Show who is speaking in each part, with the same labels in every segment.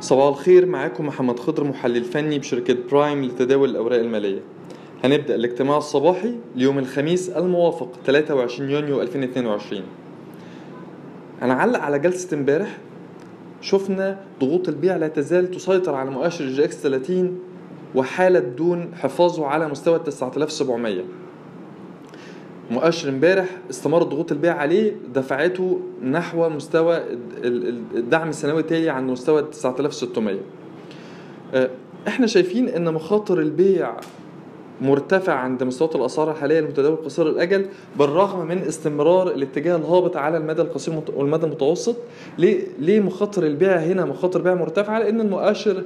Speaker 1: صباح الخير معاكم محمد خضر محلل فني بشركة برايم لتداول الأوراق المالية. هنبدأ الاجتماع الصباحي ليوم الخميس الموافق 23 يونيو 2022 هنعلق على جلسة امبارح شفنا ضغوط البيع لا تزال تسيطر على مؤشر EGX 30 وحالة دون حفاظه على مستوى 9700 مؤشر امبارح استمر ضغوط البيع عليه دفعته نحو مستوى الدعم السنوي التالي عند مستوى 9600 إحنا شايفين إن مخاطر البيع مرتفع عند مستويات الأسعار الحالية المتداول قصير الأجل بالرغم من استمرار الاتجاه الهابط على المدى القصير والمدى المتوسط. ليه ليه مخاطر البيع هنا مخاطر بيع مرتفعة؟ لأن المؤشر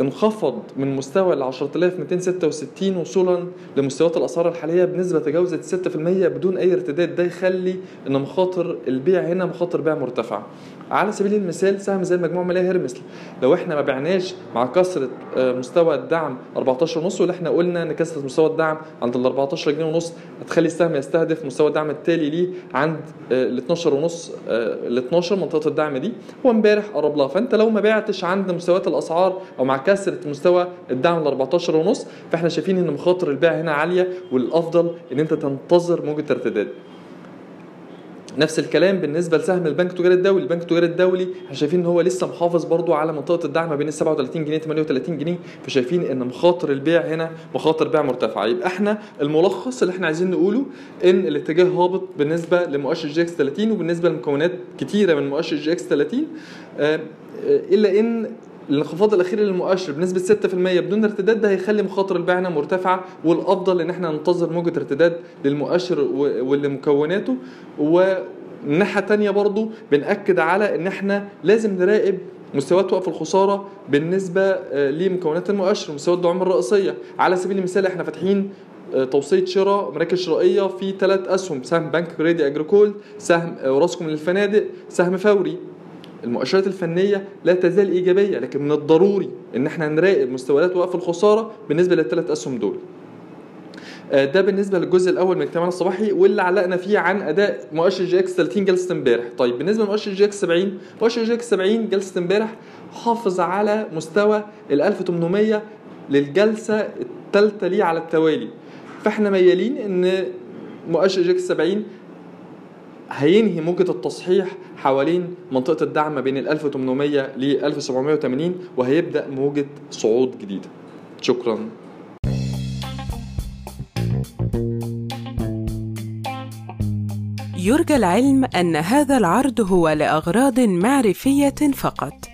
Speaker 1: انخفض من مستوى ال 10266 وصولا لمستويات الأسعار الحالية بنسبة تجاوزت 6% بدون أي ارتداد. ده يخلي إن مخاطر البيع هنا مخاطر بيع مرتفعة. على سبيل المثال سهم زي المجموعه الماليه هيرمس لو إحنا ما بعناش مع كسره مستوى الدعم 14 ونص واللي إحنا قلنا إن كسره مستوى الدعم عند ال 14 جنيه ونص هتخلي السهم يستهدف مستوى الدعم التالي ليه عند ال 12 ونص ال 12 منطقة الدعم دي. هو امبارح قرب لها. فأنت لو ما بعتش عند مستويات الأسعار أو مع كسرة مستوى الدعم ال 14 ونص فإحنا شايفين إن مخاطر البيع هنا عالية والأفضل إن أنت تنتظر موجة ارتداد. نفس الكلام بالنسبة لسهم البنك التجاري الدولي. البنك التجاري الدولي إحنا شايفين إن هو لسه محافظ برضو على منطقة الدعم ما بين ال 37 جنيه 38 جنيه فشايفين إن مخاطر البيع هنا مخاطر بيع مرتفعة. يبقى إحنا الملخص اللي إحنا عايزين نقوله إن الاتجاه هابط بالنسبة لمؤشر EGX 30 وبالنسبة لمكونات كتيرة من مؤشر EGX 30 إلا إن الانخفاض الأخير للمؤشر بنسبة 6% بدون ارتداد ده هيخلي مخاطر البيع هنا مرتفعة والأفضل إن إحنا ننتظر موجة ارتداد للمؤشر ولمكوناته ومن ناحيه تانية برضو بنأكد على إن إحنا لازم نراقب مستويات وقف الخسارة بالنسبة لمكونات المؤشر ومستويات الدعم الرئيسية. على سبيل المثال إحنا فاتحين توصية شراء مراكز شرائية في ثلاث أسهم سهم بنك كريدي اجريكول سهم أوراسكم للفنادق سهم فوري. المؤشرات الفنية لا تزال إيجابية لكن من الضروري إن إحنا نراقب مستويات وقف الخسارة بالنسبة للثلاث أسهم دول. ده بالنسبة للجزء الأول من اجتماعنا الصباحي واللي علقنا فيه عن أداء مؤشر EGX 30 جلسة امبارح. طيب بالنسبة لمؤشر EGX 70 مؤشر EGX 70 جلسة امبارح حافظ على مستوى ال 1800 للجلسة الثالثة ليه على التوالي. فإحنا ميالين إن مؤشر EGX 70 هينهي موجة التصحيح حوالين منطقة الدعم بين ال 1800 ل 1780 وهيبدأ موجة صعود جديدة. شكرا.
Speaker 2: يرجى العلم أن هذا العرض هو لأغراض معرفية فقط.